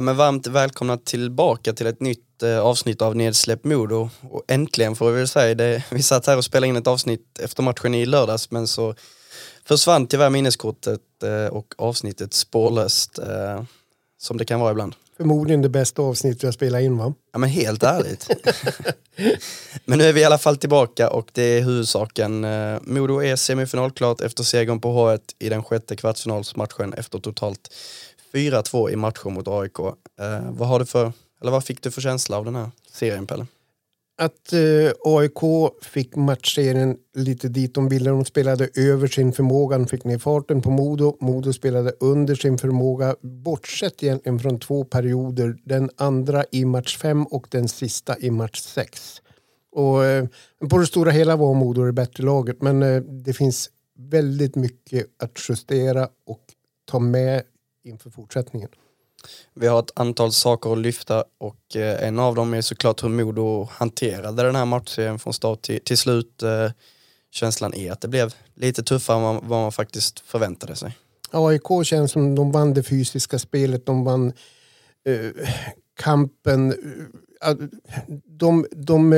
Ja, men varmt välkomna tillbaka till ett nytt eh, avsnitt av Nedsläpp Modo. Och äntligen får vi väl säga det. Vi satt här och spelade in ett avsnitt efter matchen i lördags men så försvann tyvärr minneskortet eh, och avsnittet spårlöst. Eh, som det kan vara ibland. Förmodligen det bästa avsnittet jag spelat in va? Ja men helt ärligt. men nu är vi i alla fall tillbaka och det är huvudsaken. Eh, Modo är semifinalklart efter segern på H1 i den sjätte kvartsfinalsmatchen efter totalt 4-2 i matcher mot AIK. Eh, vad, har du för, eller vad fick du för känsla av den här serien Pelle? Att eh, AIK fick matchserien lite dit de ville. De spelade över sin förmåga, de fick ner farten på Modo. Modo spelade under sin förmåga, bortsett egentligen från två perioder. Den andra i match fem och den sista i match sex. Och, eh, på det stora hela var Modo det bättre laget, men eh, det finns väldigt mycket att justera och ta med inför fortsättningen. Vi har ett antal saker att lyfta och eh, en av dem är såklart hur Modo hanterade den här matchserien från start till, till slut. Eh, känslan är att det blev lite tuffare än vad man faktiskt förväntade sig. AIK känns som de vann det fysiska spelet, de vann eh, kampen. Eh, de de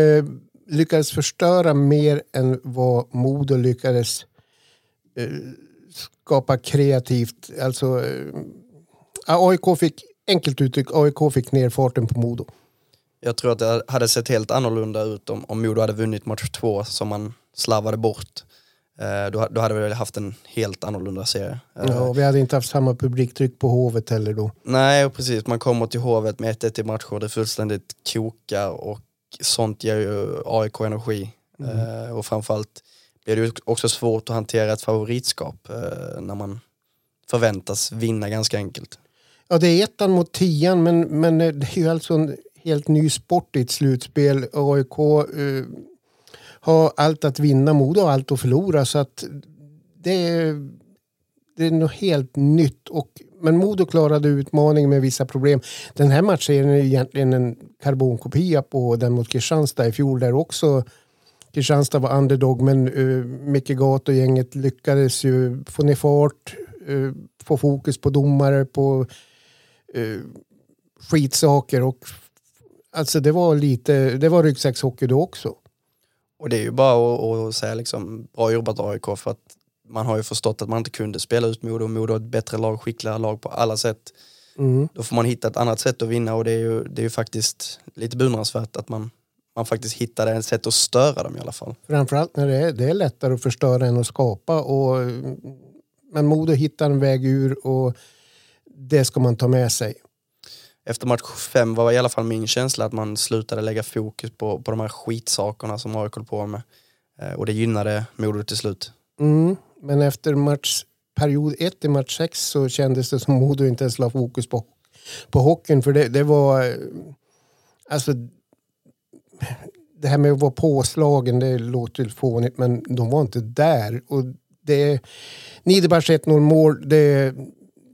lyckades förstöra mer än vad Modo lyckades skapa kreativt. Alltså, eh, AIK fick, enkelt uttryckt, AIK fick ner farten på Modo. Jag tror att det hade sett helt annorlunda ut om, om Modo hade vunnit match två som man slarvade bort. Eh, då, då hade vi haft en helt annorlunda serie. Eh, ja, vi hade inte haft samma publiktryck på Hovet heller då. Nej, precis. Man kommer till Hovet med 1-1 i matcher, det fullständigt kokar och sånt ger ju AIK energi. Mm. Eh, och framförallt blir det också svårt att hantera ett favoritskap eh, när man förväntas vinna ganska enkelt. Ja, det är ettan mot tian, men, men eh, det är ju alltså en helt ny sport i ett slutspel. AIK eh, har allt att vinna, Modo har allt att förlora. Så att det är, det är något helt nytt. Och, men Modo klarade utmaningen med vissa problem. Den här matchen är egentligen en karbonkopia på den mot Kristianstad i fjol där också Kristianstad var underdog men uh, Micke Gat och gänget lyckades ju få ner fart, uh, få fokus på domare, på uh, skitsaker och alltså det var lite, det var ryggsäckshockey då också. Och det är ju bara att, att säga liksom bra jobbat AIK för att man har ju förstått att man inte kunde spela ut Modo. Modo är ett bättre lag, skickligare lag på alla sätt. Mm. Då får man hitta ett annat sätt att vinna och det är ju, det är ju faktiskt lite beundransvärt att man man faktiskt hittade ett sätt att störa dem i alla fall. Framförallt när det är, det är lättare att förstöra än att skapa. Och, men Modo hittar en väg ur och det ska man ta med sig. Efter match fem var i alla fall min känsla att man slutade lägga fokus på, på de här skitsakerna som AIK på med. Eh, och det gynnade Modo till slut. Mm, men efter match, period ett i match sex så kändes det som Modo inte ens la fokus på, på hockeyn. För det, det var... Alltså det här med att vara påslagen, det låter fånigt, men de var inte där. Och det, Niederbachs 1-0 mål, det,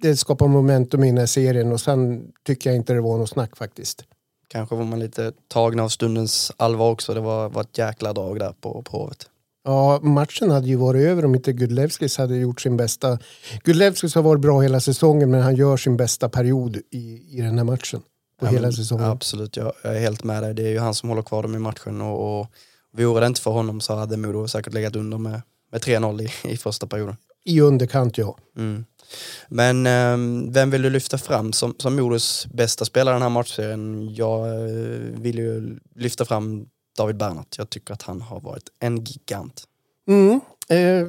det skapar momentum i den här serien och sen tycker jag inte det var något snack faktiskt. Kanske var man lite tagen av stundens allvar också. Det var, var ett jäkla drag där på, på Hovet. Ja, matchen hade ju varit över om inte Gudlevskis hade gjort sin bästa... Gudlevskis har varit bra hela säsongen men han gör sin bästa period i, i den här matchen på ja, hela säsongen. Absolut, jag, jag, är helt med dig. Det är ju han som håller kvar dem i matchen och, och vore det inte för honom så hade Modo säkert legat under med, med 3-0 i, i första perioden. I underkant ja. Mm. Men um, vem vill du lyfta fram som, som Modos bästa spelare den här matchserien? Jag uh, vill ju lyfta fram David Bernhardt. Jag tycker att han har varit en gigant. Mm. Eh,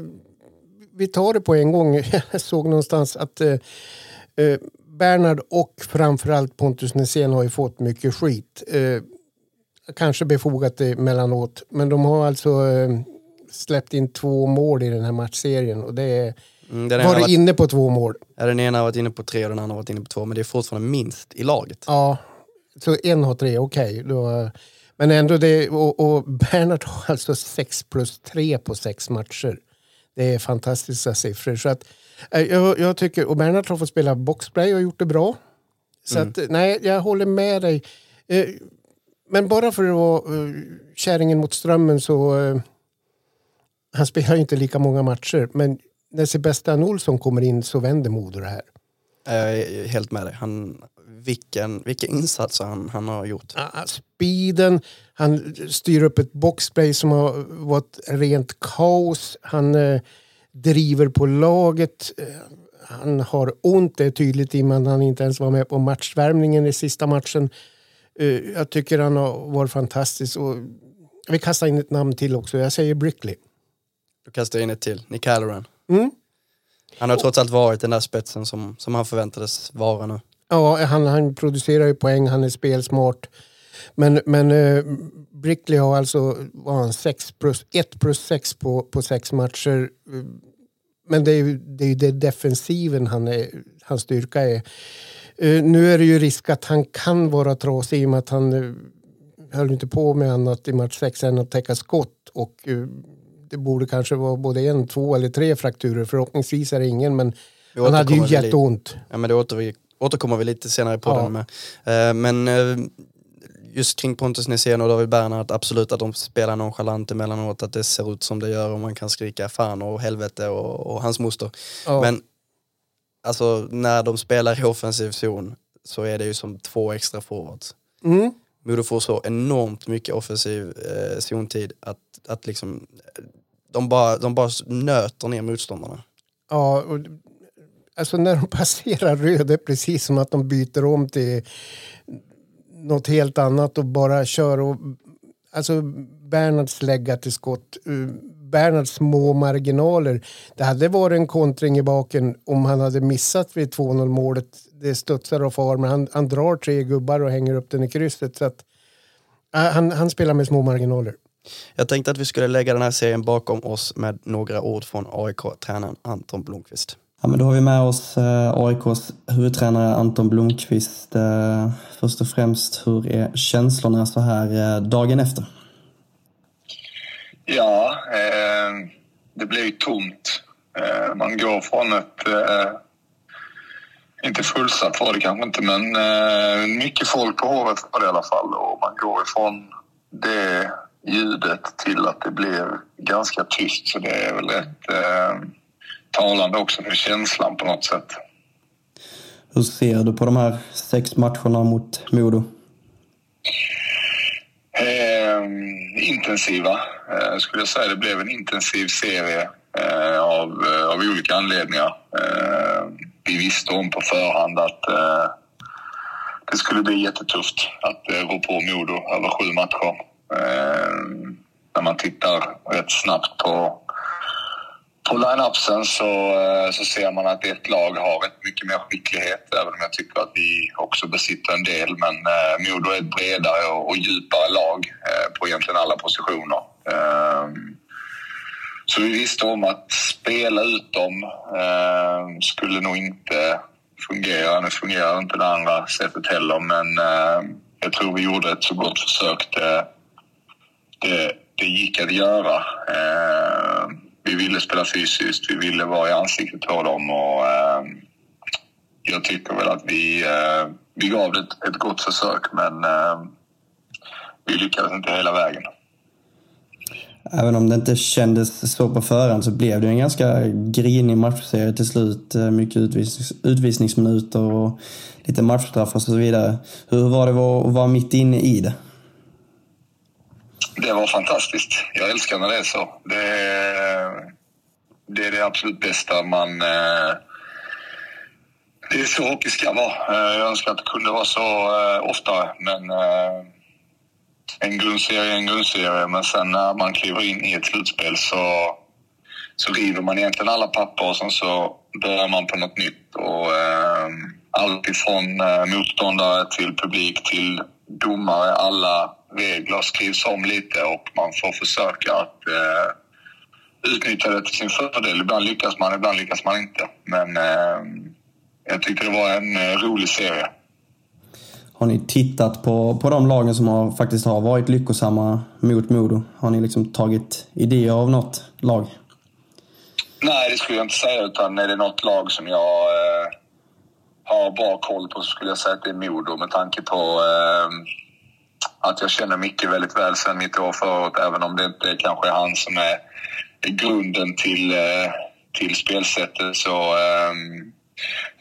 vi tar det på en gång. Jag såg någonstans att eh, eh Bernhard och framförallt Pontus Nässén har ju fått mycket skit. Eh, kanske befogat emellanåt. Men de har alltså eh, släppt in två mål i den här matchserien. Och det är, Mm, den varit inne på två mål. Ja, den ena har varit inne på tre och den andra har varit inne på två, men det är fortfarande minst i laget. Ja, så en har tre, okej. då, Men ändå, det, och, och Bernhard har alltså 6 plus 3 på sex matcher. Det är fantastiska siffror. Så att, eh, jag, jag tycker, och Bernhard har fått spela boxplay och gjort det bra. Så att, nej, jag håller med dig. Eh, Men bara för att vara kärringen mot strömmen så... eh, han spelar ju inte lika många matcher, men när Sebastian Olsson kommer in så vänder Modo det här. Jag är helt med dig. Han, vilken, vilka insatser han, han har gjort. Ah, speeden, han styr upp ett boxplay som har varit rent kaos. Han eh, driver på laget. Eh, han har ont, det är tydligt i och med att han inte ens var med på matchvärmningen i sista matchen. Eh, jag tycker han har varit fantastisk. Och vi kastar in ett namn till också. Jag säger Brickley. Då kastar in ett till, Nick Halloran. Mm. Han har trots allt varit den där spetsen som, som han förväntades vara nu. Ja, han, han producerar ju poäng, han är spelsmart. Men, men eh, Brickley har alltså vad har han, 6 plus, 1 plus 6 på, på sex matcher. Men det är ju det, är det defensiven han är, hans styrka är. Eh, nu är det ju risk att han kan vara trasig i och med att han eh, höll inte på med annat i match 6 än att täcka skott. Och eh, det borde kanske vara både en, två eller tre frakturer. Förhoppningsvis är det ingen, men han hade ju jätteont. Ja, men det åter, vi, återkommer vi lite senare på Ja. den med. Eh, men eh, just kring Pontus Nässén och David Bernhardt, absolut att de spelar nonchalant emellanåt, att det ser ut som det gör och man kan skrika fan och helvete och, och hans moster. Ja. Men alltså när de spelar i offensiv zon så är det ju som två extra forwards. Mm. Modo får så enormt mycket offensiv eh, zontid att, att liksom, de, bara, de bara nöter ner motståndarna. Ja, och, alltså när de passerar röd, det är precis som att de byter om till något helt annat och bara kör. Och, alltså Bernhards lägga till skott, eh, Bernhards små marginaler. Det hade varit en kontring i baken om han hade missat vid 2-0 målet. Det studsar och far, men han, han drar tre gubbar och hänger upp den i krysset. Så att, eh, han, han spelar med små marginaler. Jag tänkte att vi skulle lägga den här serien bakom oss med några ord från AIK-tränaren Anton Blomqvist. Ja, men då har vi med oss eh, AIKs huvudtränare Anton Blomqvist. Eh, först och främst, hur är känslorna så här eh, dagen efter? Ja, eh, det blir ju tomt. Eh, man går från ett... Eh, inte fullsatt var det kanske inte, men mycket folk på hovet var det i alla fall. Och man går ifrån det ljudet till att det blir ganska tyst. Så det är väl rätt talande också för känslan på något sätt. Hur ser du på de här sex matcherna mot Modo? Eh, intensiva, eh, skulle jag säga. Det blev en intensiv serie eh, av, eh, av olika anledningar. Eh, vi visste om på förhand att eh, det skulle bli jättetufft att eh, rå på Modo över sju matcher. Eh, när man tittar rätt snabbt på på line-upsen så, eh, så ser man att ett lag har rätt mycket mer skicklighet även om jag tycker att vi också besitter en del. Men eh, Modo är ett bredare och, och djupare lag eh, på egentligen alla positioner. Eh, så vi visste om att spela ut dem eh, skulle nog inte fungera. Nu fungerar inte det andra sättet heller men eh, jag tror vi gjorde ett så gott försök det, det, det gick att göra. Ehm, vi ville spela fysiskt, vi ville vara i ansiktet på dem och eh, jag tycker väl att vi, eh, vi gav det ett, ett gott försök men eh, vi lyckades inte hela vägen. Även om det inte kändes så på förhand så blev det en ganska grinig matchserie till slut. Eh, mycket utvisnings, utvisningsminuter och lite matchstraff och så vidare. Hur var det att vara mitt inne i det? Det var fantastiskt. Jag älskar när det är så. Det är det, är det absolut bästa man... Eh, det är så hockey ska vara. Eh, jag önskar att det kunde vara så eh, oftare, men en grundserie är en grundserie. Men sen när man kliver in i ett slutspel så, så river man egentligen alla papper och sen så börjar man på något nytt. Och, eh, allt ifrån eh, motståndare till publik till domare. Alla regler skrivs om lite och man får försöka att, eh, utnyttja det till sin fördel. Ibland lyckas man, ibland lyckas man inte. Men eh, jag tyckte det var en eh, rolig serie. Har ni tittat på, på de lagen som har, faktiskt har varit lyckosamma mot Modo? Har ni liksom tagit idéer av något lag? Nej, det skulle jag inte säga. Utan är det något lag som jag eh, har bra koll på så skulle jag säga att det är Modo med tanke på eh, att jag känner Micke väldigt väl sedan mitt år förut. Även om det inte kanske är han som är, grunden till, eh, till spelsättet så um,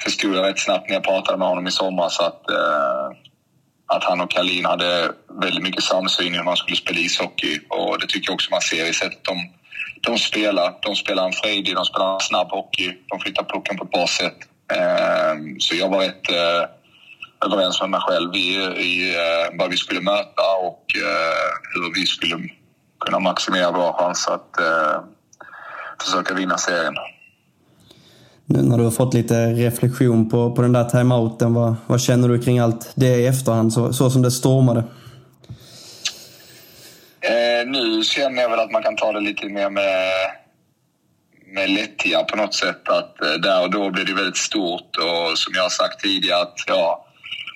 förstod jag rätt snabbt när jag pratade med honom i somras att, uh, att han och Kalin hade väldigt mycket samsyn i hur man skulle spela ishockey. Och det tycker jag också man ser i sättet de, de spelar. De spelar en frejdig, de spelar en snabb hockey. De flyttar pucken på ett bra sätt. Um, så jag var rätt uh, överens med mig själv i, i eh, vad vi skulle möta och eh, hur vi skulle kunna maximera vår chans att eh, försöka vinna serien. Nu när du har fått lite reflektion på, på den där timeouten, vad, vad känner du kring allt det i efterhand, så, så som det stormade? Eh, nu känner jag väl att man kan ta det lite mer med, med lättja på något sätt. Att eh, där och då blir det väldigt stort och som jag har sagt tidigare att ja,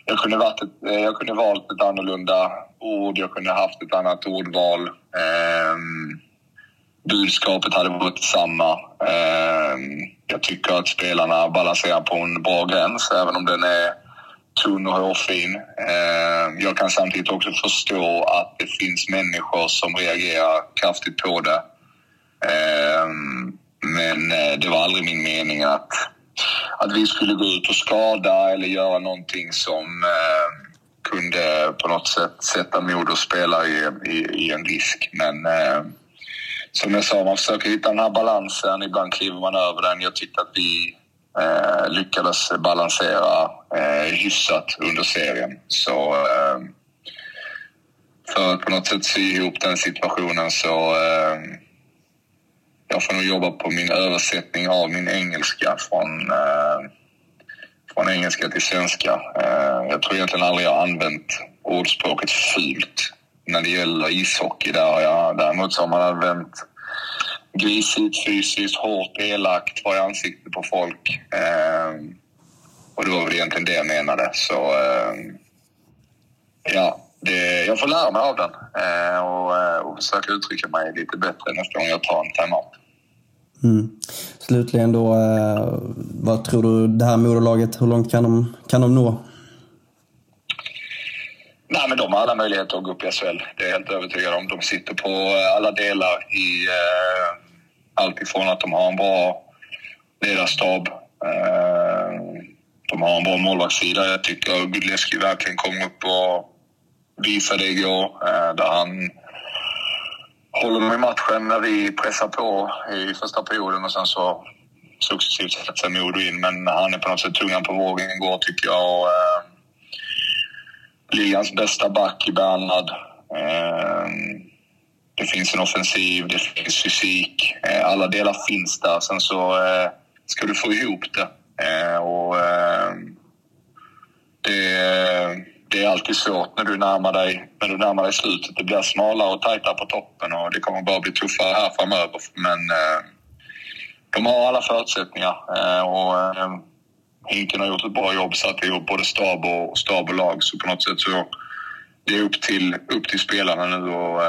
jag kunde, varit ett, eh, jag kunde valt ett annorlunda ord, jag kunde haft ett annat ordval. Eh, budskapet hade varit detsamma. Eh, jag tycker att spelarna balanserar på en bra gräns, även om den är tunn och hårfin. Eh, jag kan samtidigt också förstå att det finns människor som reagerar kraftigt på det. Ehm, men eh, det var aldrig min mening att, att vi skulle gå ut och skada eller göra någonting som eh, kunde på något sätt sätta Modos spelare i, i, i en risk. Men eh, som jag sa, man försöker hitta den här balansen. Ibland kliver man över den. Jag tyckte att vi eh, lyckades balansera eh, hyfsat under serien. Så eh, för att på något sätt sy ihop den situationen så eh, jag får nog jobba på min översättning av min engelska från, eh, från engelska till svenska. Eh, jag tror egentligen aldrig jag har använt ordspråket fult när det gäller ishockey. Där jag, däremot så har man använt grisigt, fysiskt, hårt, elakt, var i ansiktet på folk. Eh, och det var väl egentligen det jag menade. Så eh, ja, det, jag får lära mig av den eh, och, eh, och försöka uttrycka mig lite bättre nästa gång jag tar en timeout. Mm. Slutligen då, eh, vad tror du det här moderlaget, hur långt kan de, kan de nå? Nej, men de har alla möjligheter att gå upp i SHL. Det är jag helt övertygad om. De sitter på eh, alla delar i eh, allt ifrån att de har en bra ledarstab. Eh, de har en bra målvaktssida. Jag tycker Gudleski verkligen kom upp och visade det igår eh, där han håller de i matchen när vi pressar på i första perioden och sen så successivt sätter sig Modo in. Men han är på något sätt tungan på vågen igår tycker jag. Och, eh, ligans bästa back i Bernhard. Eh, det finns en offensiv, det finns fysik. Eh, alla delar finns där. Sen så eh, ska du få ihop det. Eh, och, ehm, eh, det, det är alltid svårt när du närmar dig, när du närmar dig slutet. Det blir smalare och tajtare på toppen och det kommer bara bli tuffare här framöver. Men eh, de har alla förutsättningar. och, Hinken har gjort ett bra jobb, satt ihop både stab och, stab och lag. Så på något sätt så det är upp till, upp till spelarna nu och,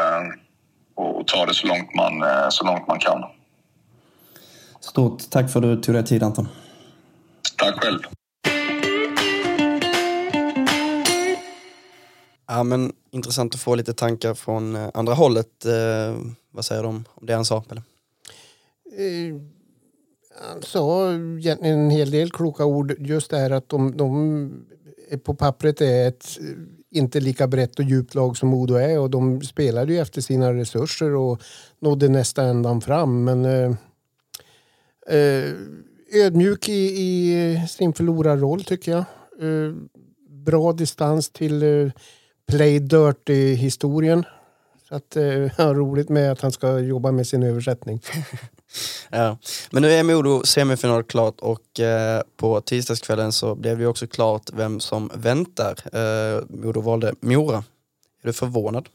och, och ta det så långt, man, så långt man kan. Stort tack för att du tog dig tid Anton. Tack själv. Ja, men intressant att få lite tankar från eh, andra hållet. Eh, vad säger de om det han sa? Eller? Eh, han sa egentligen en hel del kloka ord. Just det här att de, de eh, på pappret är ett eh, inte lika brett och djupt lag som Modo är och de spelade ju efter sina resurser och nådde nästa ändan fram. Men eh, ödmjuk i, i sin förlorarroll tycker jag. Eh, bra distans till eh, play dirty-historien. Så att eh, har roligt med att han ska jobba med sin översättning. ja. Men nu är Modo semifinal klart och eh, på tisdagskvällen så blev det också klart vem som väntar. Eh, Modo valde Mora. Är du förvånad?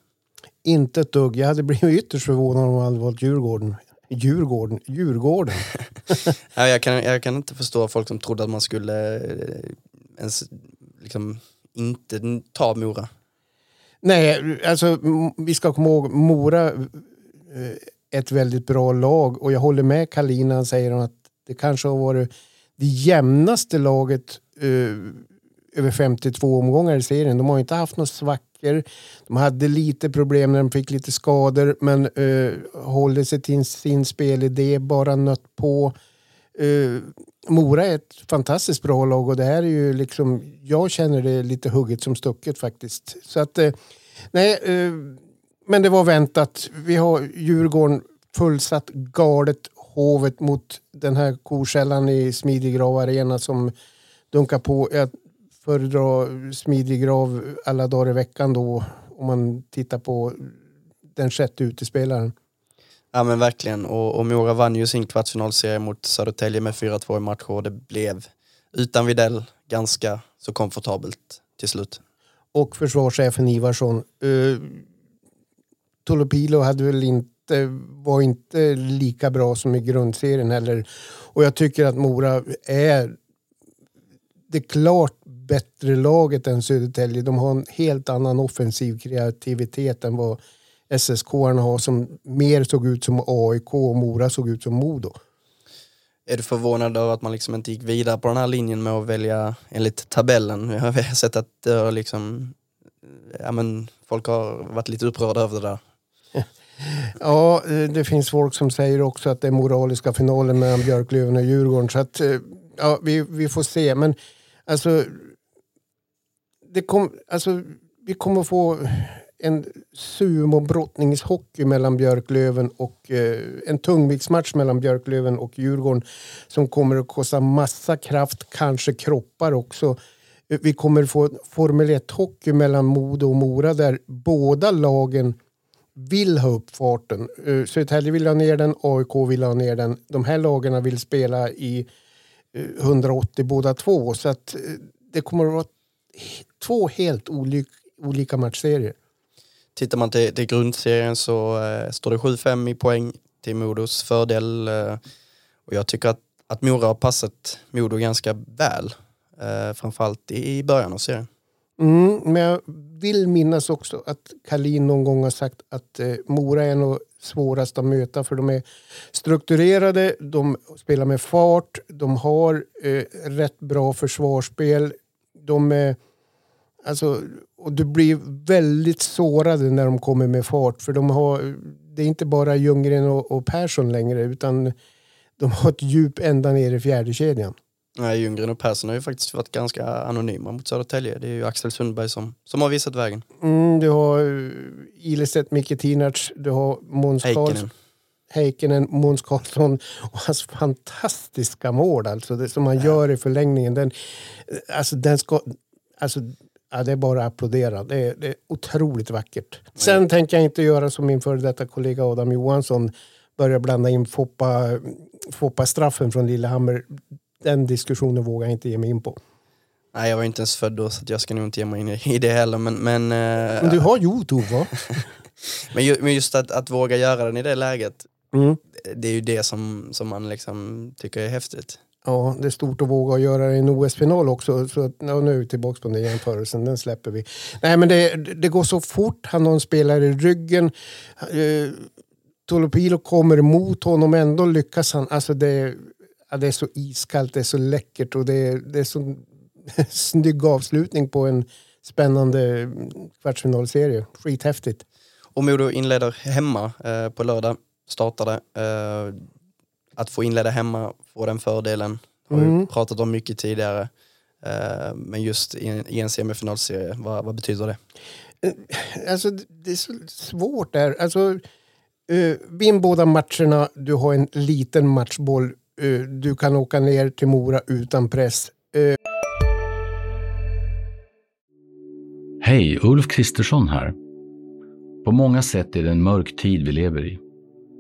Inte ett dugg. Jag hade blivit ytterst förvånad om han hade valt Djurgården. Djurgården. Djurgården. ja, jag, kan, jag kan inte förstå folk som trodde att man skulle eh, ens liksom inte ta Mora. Nej, alltså vi ska komma ihåg Mora eh, ett väldigt bra lag och jag håller med Kalina han säger att det kanske har varit det jämnaste laget uh, över 52 omgångar i serien. De har inte haft några svackor. De hade lite problem när de fick lite skador men uh, håller sig till sin spelidé, bara nött på. Uh, Mora är ett fantastiskt bra lag och det här är ju liksom, jag känner det lite hugget som stucket faktiskt. Så att, uh, nej, eh, men det var väntat. Vi har Djurgården fullsatt galet Hovet mot den här korkällan i Smidigrav Arena som dunkar på. Jag föredrar Smidigrav alla dagar i veckan då om man tittar på den sjätte utespelaren. Ja men verkligen och, och Mora vann ju sin kvartsfinalserie mot Södertälje med 4-2 i match och det blev utan Videll ganska så komfortabelt till slut. Och försvarschefen Ivarsson. Uh, Tolopilo hade väl inte var inte lika bra som i grundserien heller. Och jag tycker att Mora är det klart bättre laget än Södertälje. De har en helt annan offensiv kreativitet än vad SSK har som mer såg ut som AIK och Mora såg ut som Modo. Är du förvånad över att man liksom inte gick vidare på den här linjen med att välja enligt tabellen? Jag har sett att det liksom, ja, men folk har varit lite upprörda över det där. Ja, eh, det finns folk som säger också att det är moraliska finalen mellan Björklöven och Djurgården. Så att, eh, ja, vi, vi får se. Men alltså, det kom, alltså, vi kommer få en sumobrottningshockey mellan Björklöven och eh, en tungviktsmatch mellan Björklöven och Djurgården som kommer att kosta massa kraft, kanske kroppar också. Vi kommer få Formel 1-hockey mellan Modo och Mora där båda lagen vill ha upp farten. Uh, Södertälje vill ha ner den, AIK vill ha ner den. De här lagarna vill spela i eh, 180 båda två. Så att uh, det kommer att vara två helt olik, olika matchserier. Tittar man till, till grundserien så eh, står det 7-5 i poäng till Modos fördel. Eh, och jag tycker att, att Mora har passat Modo ganska väl. Eh, framförallt i, i början av serien. Mm, men jag vill minnas också att Kalin någon gång har sagt att eh, Mora är nog svårast att möta för de är strukturerade, de spelar med fart, de har eh, rätt bra försvarsspel. De eh, alltså, och du blir väldigt sårade när de kommer med fart för de har, det är inte bara Ljunggren och, och Persson längre utan de har ett djup ända ner i fjärde kedjan. Nej, Ljunggren och Persson har ju faktiskt varit ganska anonyma mot Södertälje. Det är ju Axel Sundberg som, som har visat vägen. Mm, du har uh, Ilestedt, Micke Tinac, du har Måns Karlsson. Heikkinen, Måns Karlsson och hans fantastiska mål alltså, det som han gör i förlängningen. Den, alltså, den ska, alltså, ja, det är bara att applådera. Det är, det är otroligt vackert. Nej. Sen tänker jag inte göra som min före detta kollega Adam Johansson. Börja blanda in Foppa, Foppa straffen från Lillehammer den diskussionen vågar jag inte ge mig in på. Nej, jag var inte ens född då så jag ska nog inte ge mig in i det heller. Men, men, eh, men du har Youtube va? men just att, att våga göra den i det läget, mm. det är ju det som, som man liksom tycker är häftigt. Ja, det är stort att våga göra det i en OS-final också. Så, ja, nu är vi tillbaka på den jämförelsen, den släpper vi. Nej men det, det går så fort, han har en spelare i ryggen. Eh, Tolopilo kommer emot honom, ändå lyckas han. Alltså det, ja, det är så iskallt, det är så läckert och det är, det är så snygg avslutning på en spännande kvartsfinalserie. Skithäftigt. Och Modo inleder hemma eh, på lördag, startade. Eh, att få inleda hemma, få den fördelen, har mm. vi pratat om mycket tidigare. Eh, men just i en, semifinalserie, vad, vad betyder det? Eh, alltså det är så svårt där. Alltså, uh, vinn båda matcherna, du har en liten matchboll Eh, du kan åka ner till Mora utan press. Eh, Hej, Ulf Kristersson här. På många sätt är det en mörk tid vi lever i.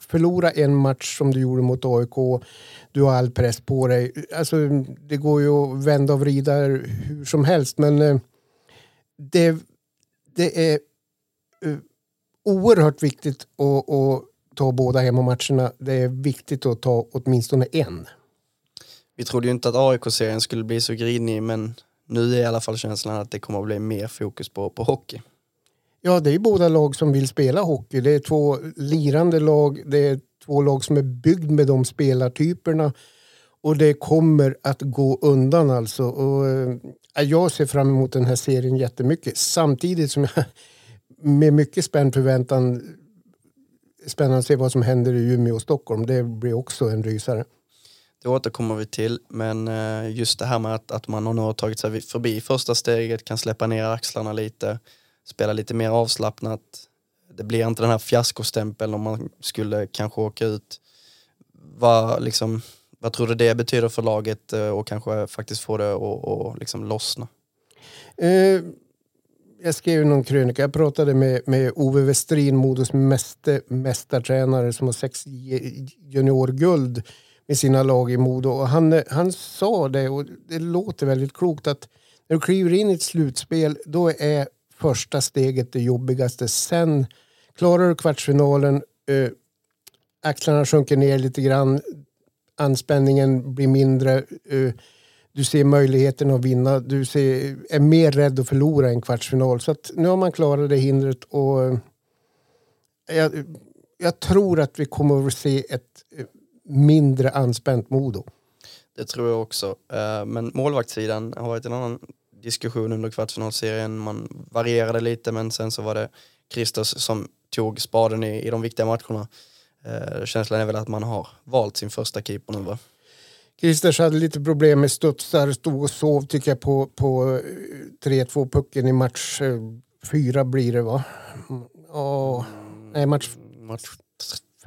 Förlora en match som du gjorde mot AIK, du har all press på dig. Alltså, det går ju att vända och vrida hur som helst men eh, det, det är eh, oerhört viktigt att, att ta båda hemmamatcherna. Det är viktigt att ta åtminstone en. Vi trodde ju inte att AIK-serien skulle bli så grinig men nu är i alla fall känslan att det kommer att bli mer fokus på, på hockey. Ja, det är båda lag som vill spela hockey. Det är två lirande lag. Det är två lag som är byggd med de spelartyperna. Och det kommer att gå undan alltså. Och, äh, jag ser fram emot den här serien jättemycket. Samtidigt som jag med mycket spänd förväntan spännande att se vad som händer i Umeå och Stockholm. Det blir också en rysare. Det återkommer vi till, men eh, just det här med att, att man nu har tagit sig förbi första steget, kan släppa ner axlarna lite, spela lite mer avslappnat. Det blir inte den här fiaskostämpeln om man skulle kanske åka ut. Vad, liksom, vad tror du det betyder för laget eh, och kanske faktiskt få det att liksom lossna? Eh, jag skrev någon krönika. Jag pratade med, med Ove Westrin, Modos mäste, mästartränare som har sex juniorguld med sina lag i Modo. Och han, han sa det, och det låter väldigt klokt, att när du kliver in i ett slutspel då är första steget det jobbigaste. Sen klarar du kvartsfinalen, eh, axlarna sjunker ner lite grann, anspänningen blir mindre. Eh, du ser möjligheten att vinna. Du ser, är mer rädd att förlora en kvartsfinal. Så att nu har man klarat det hindret och eh, jag, jag tror att vi kommer att se ett eh, mindre anspänt Modo. Det tror jag också. Eh, men målvaktssidan har varit en annan diskussion under kvartsfinalserien. Man varierade lite men sen så var det Christos som tog spaden i, i de viktiga matcherna. Känslan är väl att man har valt sin första keeper nu va? Christers hade lite problem med studsar, stod och sov tycker jag på, på 3-2 eh, pucken i match eh, fyra blir det va? Oh, nej, match, match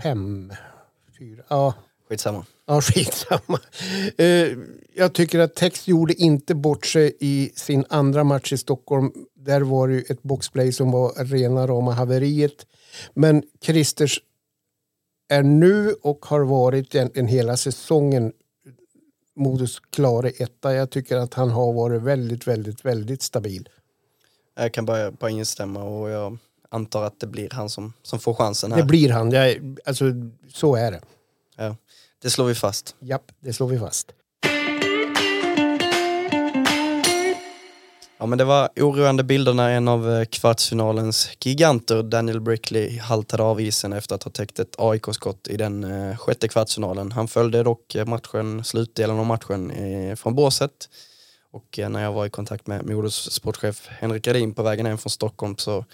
fem. Fyra. Ja. Skitsamma. Ja, skitsamma. Uh, jag tycker att Tex gjorde inte bort sig i sin andra match i Stockholm. Där var det ett boxplay som var rena rama haveriet. Men Christers är nu och har varit en, en hela säsongen Modos klara etta. Jag tycker att han har varit väldigt, väldigt, väldigt stabil. Jag kan bara, bara instämma och jag antar att det blir han som, som får chansen här. Det blir han, jag, alltså så är det. Ja, det slår vi fast. Japp, det slår vi fast. Ja men det var oroande bilder när en av eh, kvartsfinalens giganter, Daniel Brickley, haltade av isen efter att ha täckt ett AIK-skott i den eh, sjätte kvartsfinalen. Han följde dock eh, matchen, slutdelen av matchen från båset. Och när jag var i kontakt med Modos sportchef Henrik Redin på vägen hem från Stockholm så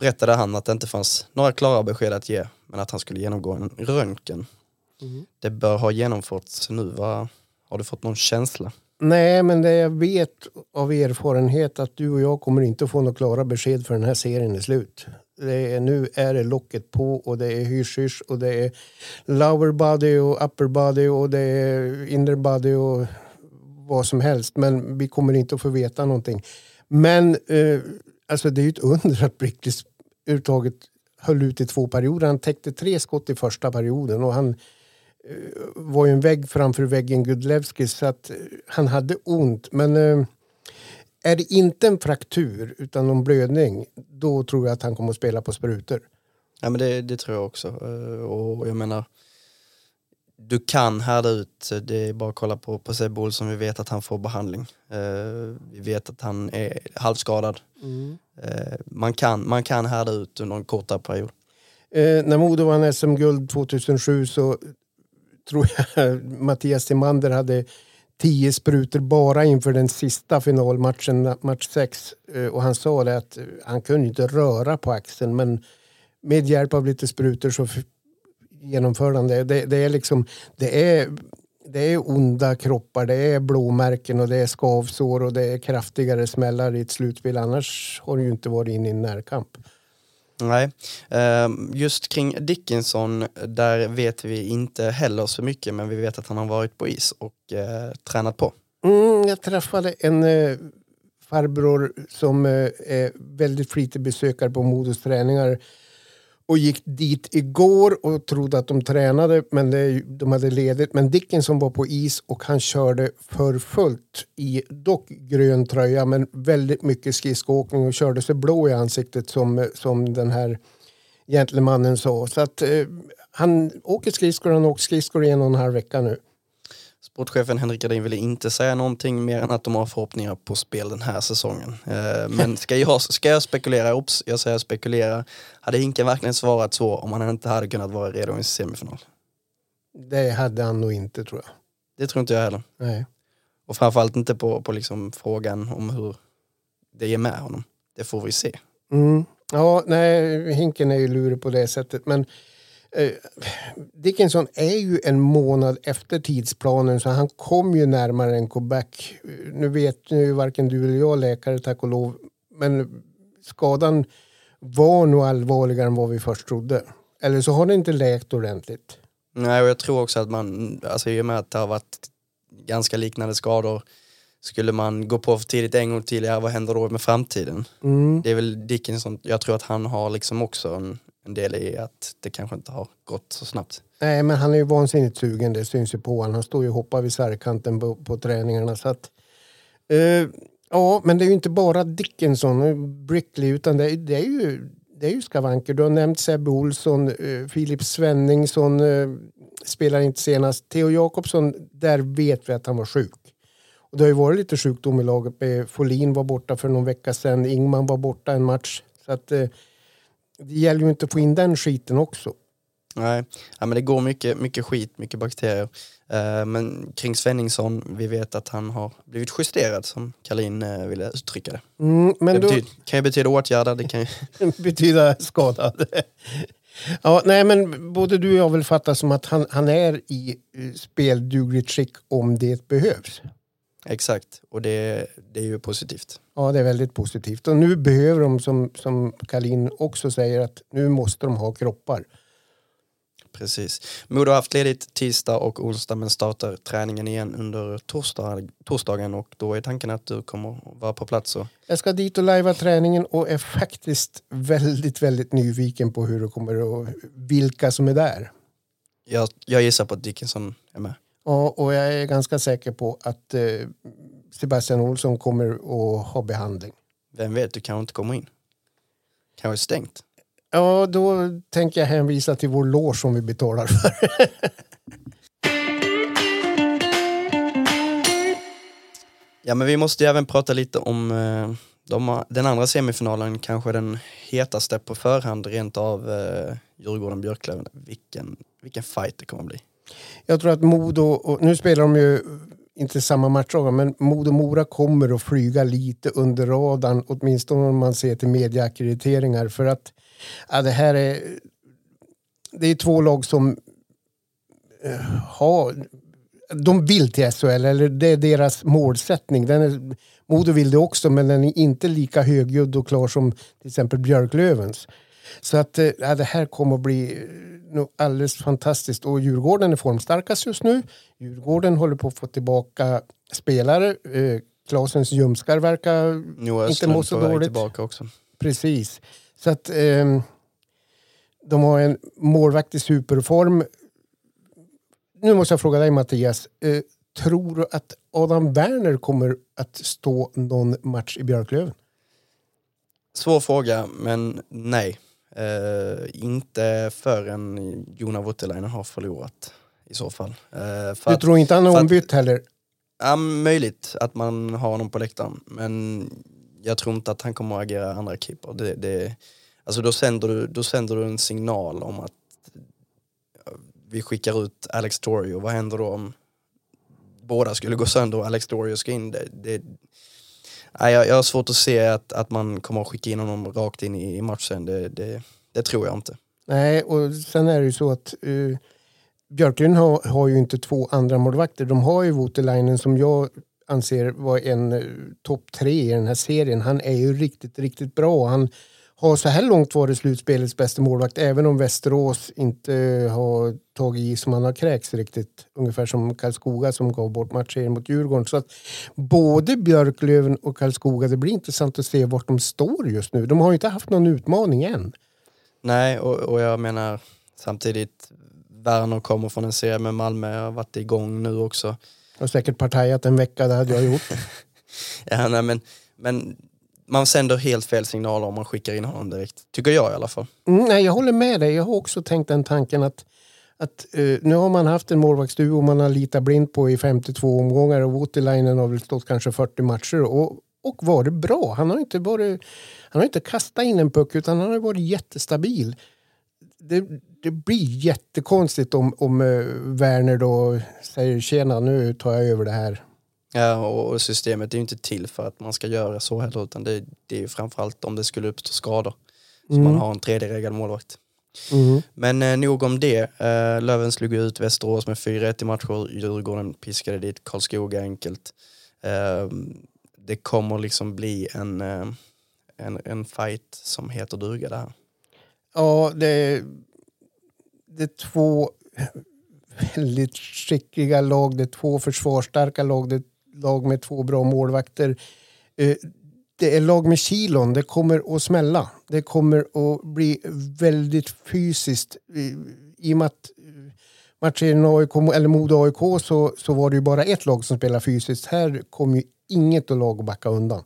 berättade han att det inte fanns några klara besked att ge, men att han skulle genomgå en röntgen. Mm. Det bör ha genomförts nu, va? har du fått någon känsla? Nej, men det jag vet av erfarenhet att du och jag kommer inte få några klara besked för den här serien är slut. Det är, nu är det locket på och det är hysch och det är lower body och upper body och det är inner body och vad som helst. Men vi kommer inte att få veta någonting. Men eh, alltså det är ju ett under att Brickley överhuvudtaget höll ut i två perioder. Han täckte tre skott i första perioden och han var ju en vägg framför väggen Gudlevski så att eh, han hade ont. Men eh, är det inte en fraktur utan någon blödning då tror jag att han kommer att spela på sprutor. Ja men det, det tror jag också. Och jag menar du kan härda ut, det är bara att kolla på, på Sebbe Olsson, vi vet att han får behandling. vi vet att han är halvskadad. Mm. man, kan, man kan härda ut under en kortare period. när Modo vann SM-guld 2007 så tror jag Mattias Timander hade tio sprutor bara inför den sista finalmatchen, match 6. Eh, och han sa det att eh, han kunde inte röra på axeln men med hjälp av lite sprutor så genomförde han det. Det, det är liksom, det är det är onda kroppar, det är blåmärken och det är skavsår och det är kraftigare smällar i ett slutspel. Annars har du ju inte varit inne i en närkamp. Nej, ehm, just kring Dickinson, där vet vi inte heller så mycket, men vi vet att han har varit på is och eh, tränat på. Mm, jag träffade en eh, farbror som eh, är väldigt flitig besökare på Modos träningar och gick dit igår och trodde att de tränade men det, de hade ledigt. Men Dickinson var på is och han körde för fullt i dock grön tröja men väldigt mycket skridskoåkning och körde sig blå i ansiktet som, som den här gentlemannen sa. Så att eh, han åker skridskor, han har åkt skridskor i en och en halv vecka nu. Sportchefen Henrik Gardin ville inte säga någonting mer än att de har förhoppningar på spel den här säsongen. Eh, men ska jag, ska jag spekulera, ops, jag säger spekulera, hade Hinken verkligen svarat så om han inte hade kunnat vara redo i semifinal? Det hade han nog inte tror jag. Det tror inte jag heller. Nej. Och framförallt inte på, på liksom frågan om hur det är med honom. Det får vi se. Mm. Ja, nej, Hinken är ju lurig på det sättet. Men Dickinson är ju en månad efter tidsplanen så han kom ju närmare en comeback. Eh, Nu vet ju varken du eller jag läkare tack och lov. Men skadan var nog allvarligare än vad vi först trodde. Eller så har det inte läkt ordentligt. Nej, och jag tror också att man, alltså i och med att det har varit ganska liknande skador, skulle man gå på för tidigt en gång till, ja vad händer då med framtiden? Mm. Det är väl Dickinson, jag tror att han har liksom också en, en del i att det kanske inte har gått så snabbt. Nej, men han är ju vansinnigt sugen. Det syns ju på honom. Han står ju och hoppar vid sargkanten på, på träningarna. Så att, eh, ja, men det är ju inte bara Dickinson och Brickley utan det, är- det, är ju, det är ju skavanker. Du har nämnt Sebbe Olsson, eh, Filip Svenningsson eh, spelar inte senast. Theo Jakobsson, där vet vi att han var sjuk. Och det har ju varit lite sjukdom i laget. Folin var borta för någon vecka sedan. Ingman var borta en match. Så att, eh, det gäller ju inte att få in den skiten också. Nej, ja, men det går mycket, mycket skit, mycket bakterier. Eh, men kring Svenningsson, vi vet att han har blivit justerad som Kalin eh, ville uttrycka det. Mm, men det då, betyder, kan ju betyda åtgärder, det kan ju... betyda skadad. ja, nej, men både du och jag vill fatta som att han, han är i eh, speldugligt skick om det behövs. Exakt, och det, det är ju positivt. Ja, det är väldigt positivt. Och nu behöver de, som, som Kalin också säger, att nu måste de ha kroppar. Precis. Modo har haft ledigt tisdag och onsdag men startar träningen igen under torsdag, torsdagen och då är tanken att du kommer vara på plats. Och, Jag ska dit och lajva träningen och är faktiskt väldigt, väldigt nyfiken på hur det kommer och vilka som är där. jag, jag gissar på att Dickinson är med. Ja, och jag är ganska säker på att eh, Sebastian Olsson kommer att ha behandling. Vem vet, du kanske inte kommer in. Kanske stängt. Ja, då tänker jag hänvisa till vår loge som vi betalar för. Ja men vi måste ju även prata lite om eh, de, den andra semifinalen, kanske den hetaste på förhand rent av eh, Djurgården-Björklöven. Vilken, vilken fight det kommer att bli. Jag tror att Modo, och nu spelar de ju inte samma matcher, men Modo-Mora kommer att flyga lite under radarn, åtminstone om man ser till medieackrediteringar. För att ja, det här är, det är två lag som eh, har, de vill till SHL, eller det är deras målsättning. Den är, Modo vill det också, men den är inte lika högljudd och klar som till exempel Björklövens. Så att eh, ja, det här kommer att bli nog alldeles fantastiskt. Och Djurgården är formstarkast just nu. Djurgården håller på att få tillbaka spelare. Eh, Klasens Ljumskar verkar Noah inte må så dåligt. tillbaka också. Precis. Så att ehm, de har en målvakt i superform. Nu måste jag fråga dig Mattias. Eh, tror du att Adam Werner kommer att stå någon match i Björklöven? Svår fråga, men nej. Eh, inte förrän Jona Voutilainen har förlorat i så fall. Eh, för Du att- tror inte han att- ombytt heller? Ja, möjligt att man har honom på läktaren, men jag tror inte att han kommer att agera andra keeper. Det, det, alltså då, sänder du, då sänder du en signal om att ja, vi skickar ut Alex Torrio. Vad händer då om båda skulle gå sönder och Alex Torrio ska in? Det, det, nej, jag, jag har svårt att se att, att man kommer att skicka in honom rakt in i, i matchen. Det, det, det tror jag inte. Nej, och sen är det ju så att uh, Björklund har, har ju inte två andra målvakter. De har ju Voutilainen som jag anser var en uh, topp tre i den här serien. Han är ju riktigt, riktigt bra. Han har så här långt varit slutspelets bästa målvakt även om Västerås inte har tagit i som han har kräkts riktigt. Ungefär som Karlskoga som gav bort matchen mot Djurgården. Så att både Björklöven och Karlskoga, det blir intressant att se vart de står just nu. De har ju inte haft någon utmaning än. Nej, och, och jag menar samtidigt, Werner kommer från en serie med Malmö, har varit igång nu också. Jag har säkert partajat en vecka, det hade jag gjort. ja, nej, men, men man sänder helt fel signaler om man skickar in honom direkt. Tycker jag i alla fall. Mm, nej, jag håller med dig. Jag har också tänkt den tanken att, att uh, nu har man haft en målvaktsduo man har litat blind på i 52 omgångar och Voutilainen har väl stått kanske 40 matcher och, och varit bra. Han har inte, varit, han har inte kastat in en puck utan han har varit jättestabil. Det, det blir jättekonstigt om, om uh, Werner då säger tjena nu tar jag över det här. Ja, och systemet är ju inte till för att man ska göra så heller utan det, det är ju framförallt om det skulle uppstå skador. Så Mm. man har en tredje regel målvakt. Mm. Men eh, nog om det. Eh, Löven slog ut Västerås med 4-1 i matcher. Djurgården piskade dit Karlskoga enkelt. Eh, det kommer liksom bli en, eh, en, en fight som heter duga där. Ja, det, det är två väldigt skickliga lag. Det är två försvarsstarka lag. Det är lag med två bra målvakter. Eh, det är lag med kilon. Det kommer att smälla. Det kommer att bli väldigt fysiskt. I- och med att eh, matchen AIK, eller Modo AIK så, så var det ju bara ett lag som spelade fysiskt. Här kommer ju inget lag att backa undan.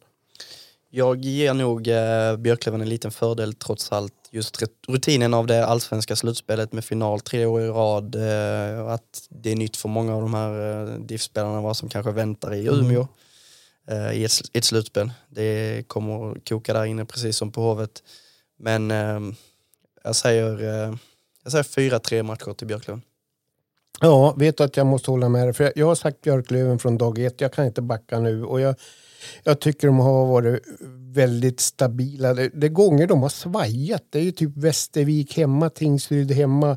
Jag ger nog eh, Björklöven en liten fördel trots allt. Just rutinen av det allsvenska slutspelet med final tre år i rad. Eh, att det är nytt för många av de här eh, DIF-spelarna vad som kanske väntar i Umeå eh, i ett, ett slutspel. Det kommer att koka där inne precis som på Hovet. Men jag säger, jag säger 4-3 matcher till Björklöven. Ja, vet du att jag måste hålla med dig. För jag, jag har sagt Björklöven från dag ett. Jag kan inte backa nu. Och jag, jag tycker de har varit väldigt stabila. Det, det är gånger de har svajat. Det är ju typ Västervik hemma, Tingsryd hemma,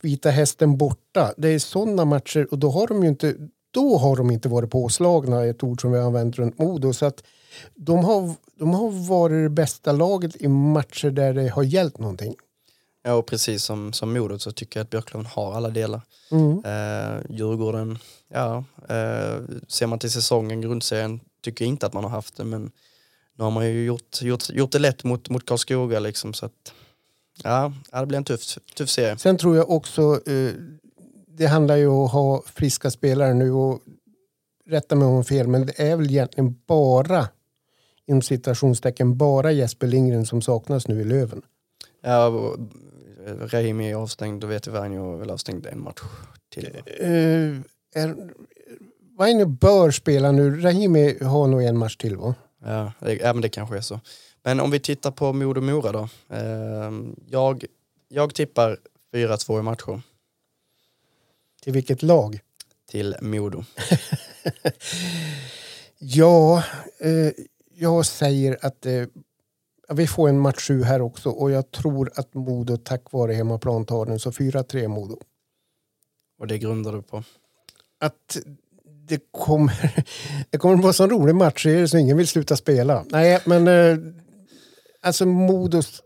Vita Hästen borta. Det är sådana matcher och då har de ju inte då har de inte varit påslagna, ett ord som vi har använt runt Modo. Så att de, har, de har varit det bästa laget i matcher där det har gällt någonting. Ja, och precis som, som Modo så tycker jag att Björklöven har alla delar. Mm. Eh, Djurgården, ja, eh, ser man till säsongen, grundserien, tycker jag inte att man har haft det, men nu har man ju gjort, gjort, gjort det lätt mot, mot Karlskoga liksom, så att ja, det blir en tuff, tuff serie. Sen tror jag också, eh, det handlar ju om att ha friska spelare nu och rätta mig om jag fel, men det är väl egentligen bara inom citationstecken bara Jesper Lindgren som saknas nu i Löven. Ja, och, eh, Rahimi är avstängd och Vete Vainio är väl avstängd en match till. Uh, är, Vainio bör spela nu. Rahimi har nog en match till va? Ja, det, ja, men det kanske är så. Men om vi tittar på Modo Mora då. Eh, jag, jag tippar 4-2 i matcher Till vilket lag? till Modo. Ja, eh, jag säger att eh, vi får en match sju här också och jag tror att Modo tack vare hemmaplan tar den. Så 4-3 Modo. Och det grundar du på? att det kommer, det kommer att vara en sån rolig matchserie så ingen vill sluta spela. Nej, men eh, alltså Modos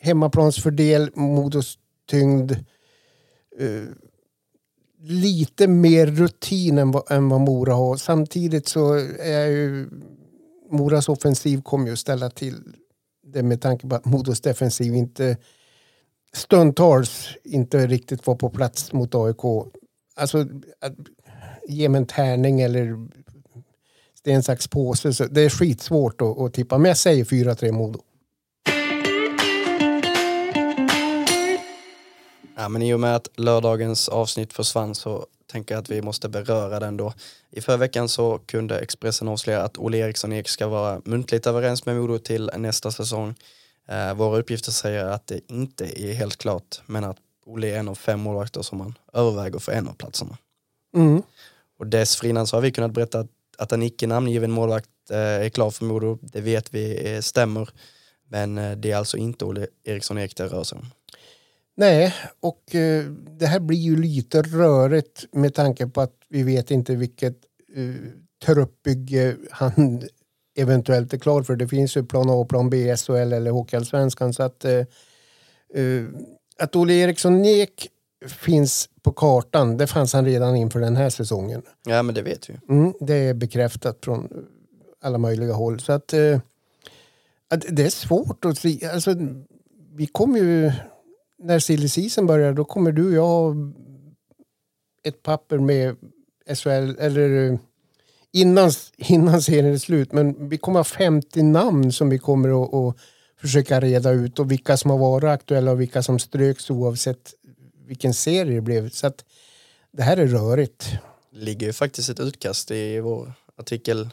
hemmaplansfördel, Modos tyngd. Eh, lite mer rutin än vad, än vad Mora har. Samtidigt så är ju Moras offensiv kommer ju att ställa till det med tanke på att Modos defensiv inte stundtals inte riktigt var på plats mot AIK. Alltså, ge mig en tärning eller sten, sax, påse. Så det är skitsvårt att, att tippa. Men jag säger 4-3 Modo. Ja, men i och med att lördagens avsnitt försvann så tänker jag att vi måste beröra den då. I förra veckan så kunde Expressen avslöja att Olle Eriksson Ek ska vara muntligt överens med Modo till nästa säsong. Eh, våra uppgifter säger att det inte är helt klart, men att Olle är en av fem målvakter som man överväger för en av platserna. Mm. Och dessförinnan så har vi kunnat berätta att, att en icke namngiven målvakt eh, är klar för Modo. Det vet vi eh, stämmer. Men eh, det är alltså inte Olle Eriksson Ek det rör sig om. Nej, och eh, det här blir ju lite rörigt med tanke på att vi vet inte vilket eh, truppbygge han eventuellt är klar för. Det finns ju plan A och plan B, SHL eller Hockeyallsvenskan. Så att, eh, eh, att Olle Eriksson Ek finns på kartan, det fanns han redan inför den här säsongen. Ja, men det vet vi. Mm, det är bekräftat från alla möjliga håll. Så att, eh, att det är svårt att se. Alltså, vi kommer ju, när silly season börjar, då kommer du och jag ha ett papper med SHL, eller eh, innan, innan serien är slut. Men vi kommer ha 50 namn som vi kommer att, att försöka reda ut och vilka som har varit aktuella och vilka som ströks oavsett vilken serie det blev. Så att det här är rörigt. Det ligger ju faktiskt ett utkast i vår artikel,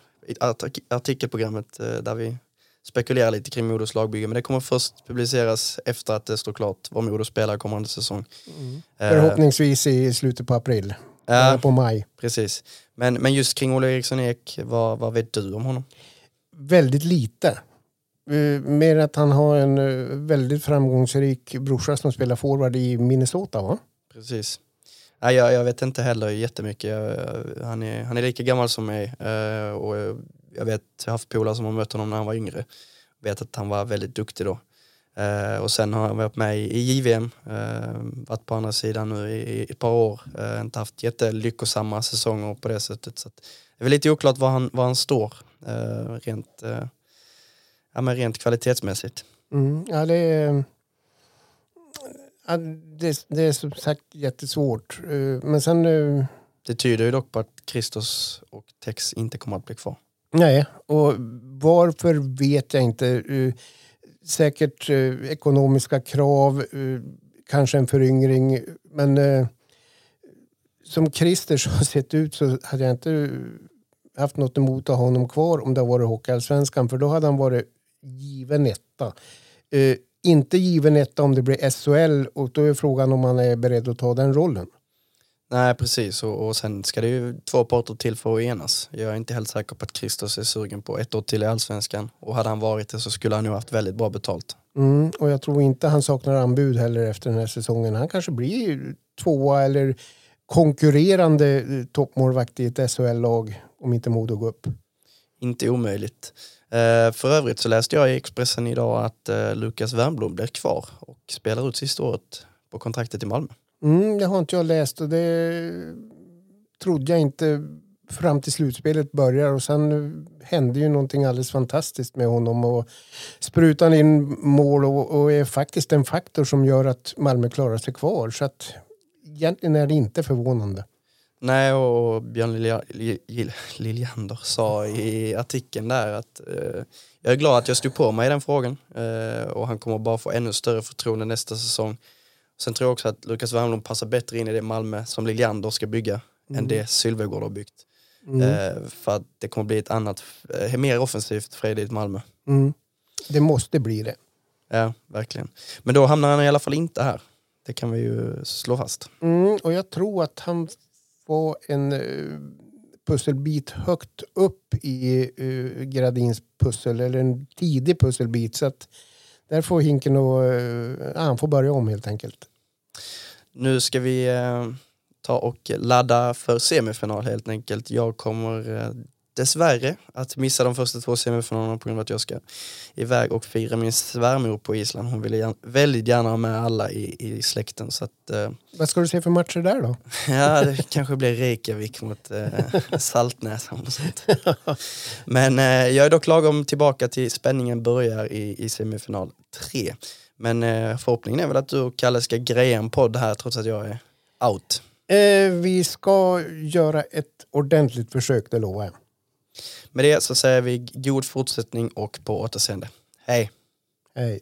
artikelprogrammet eh, där vi spekulerar lite kring Modos lagbygge. Men det kommer först publiceras efter att det står klart vad Modo spelar kommande säsong. Eh, Förhoppningsvis i slutet på april. Ja. Eller på maj. Precis. Men, men just kring Olle Eriksson Ek, vad, vad vet du om honom? Väldigt lite. Eh, mer att han har en eh, väldigt framgångsrik brorsa som spelar forward i Minnesota va? Precis. Nej, jag, jag vet inte heller jättemycket. Jag, eh, han, är, han är lika gammal som mig och jag vet, jag har haft polare som har mött honom när han var yngre. Vet att han var väldigt duktig då. Och sen har han varit med i JVM, varit på andra sidan nu i, i ett par år. Inte haft jättelyckosamma säsonger på det sättet. Så att det är väl lite oklart var han, var han står rent, ja, men rent kvalitetsmässigt. Mm, ja, det är, ja, det, det är som sagt jättesvårt. Uh, men sen... Uh, Det tyder ju dock på att Christos och Tex inte kommer att bli kvar. nej, och varför vet jag inte. Uh, säkert ekonomiska krav, kanske en föryngring. Men som Christer har sett ut så hade jag inte haft något emot att ha honom kvar om det hade varit Hockeyallsvenskan. För då hade han varit given etta. Uh, inte given etta om det blir SHL och då är frågan om han är beredd att ta den rollen. Nej precis och, och sen ska det ju två parter till för att enas. Jag är inte helt säker på att Christos är sugen på ett år till i allsvenskan och hade han varit det så skulle han nog haft väldigt bra betalt. Mm, och jag tror inte han saknar anbud heller efter den här säsongen. Han kanske blir tvåa eller konkurrerande eh, toppmålvakt i ett SHL-lag om inte Modo går upp. Inte omöjligt. Eh, för övrigt så läste jag i Expressen idag att eh, Lukas Wernbloom blir kvar och spelar ut sista året på kontraktet i Malmö. Mm, det har inte jag läst och det trodde jag inte fram till slutspelet börjar och sen hände ju någonting alldeles fantastiskt med honom och sprutar in mål och, och är faktiskt en faktor som gör att Malmö klarar sig kvar så att egentligen är det inte förvånande. Nej, och Björn Lilja, Lil- Liljander sa i artikeln där att eh, jag är glad att jag stod på mig i den frågan eh, och han kommer bara få ännu större förtroende nästa säsong. Sen tror jag också att Lukas Wernbloom passar bättre in i det Malmö som Liljander ska bygga än det Sylvegård har byggt. Eh, för att det kommer bli ett annat, eh, mer offensivt fredligt Malmö. Mm. Det måste bli det. Ja, verkligen. Men då hamnar han i alla fall inte här. Det kan vi ju slå fast. Mm, och jag tror att han var en eh, pusselbit högt upp i eh, Gradins pussel, eller en tidig pusselbit. Så att där får Hinken och, eh, ja, han får börja om helt enkelt. Nu ska vi ta och ladda för semifinal helt enkelt. Jag kommer dessvärre att missa de första två semifinalerna på grund av att jag ska iväg och fira min svärmor på Island. Hon ville gärna, väldigt gärna ha med alla i, i släkten. Så att, eh, Vad ska du se för matcher där då? ja, det kanske blir Reykjavik mot eh, Saltnäs. eller sånt. Men eh, jag är dock lagom tillbaka till spänningen börjar i, i semifinal 3. Men eh, förhoppningen är väl att du och Kalle ska greja en podd här trots att jag är out. Eh, vi ska göra ett ordentligt försök, det lovar jag. Med det så säger vi god fortsättning och på återseende. Hej! Hej.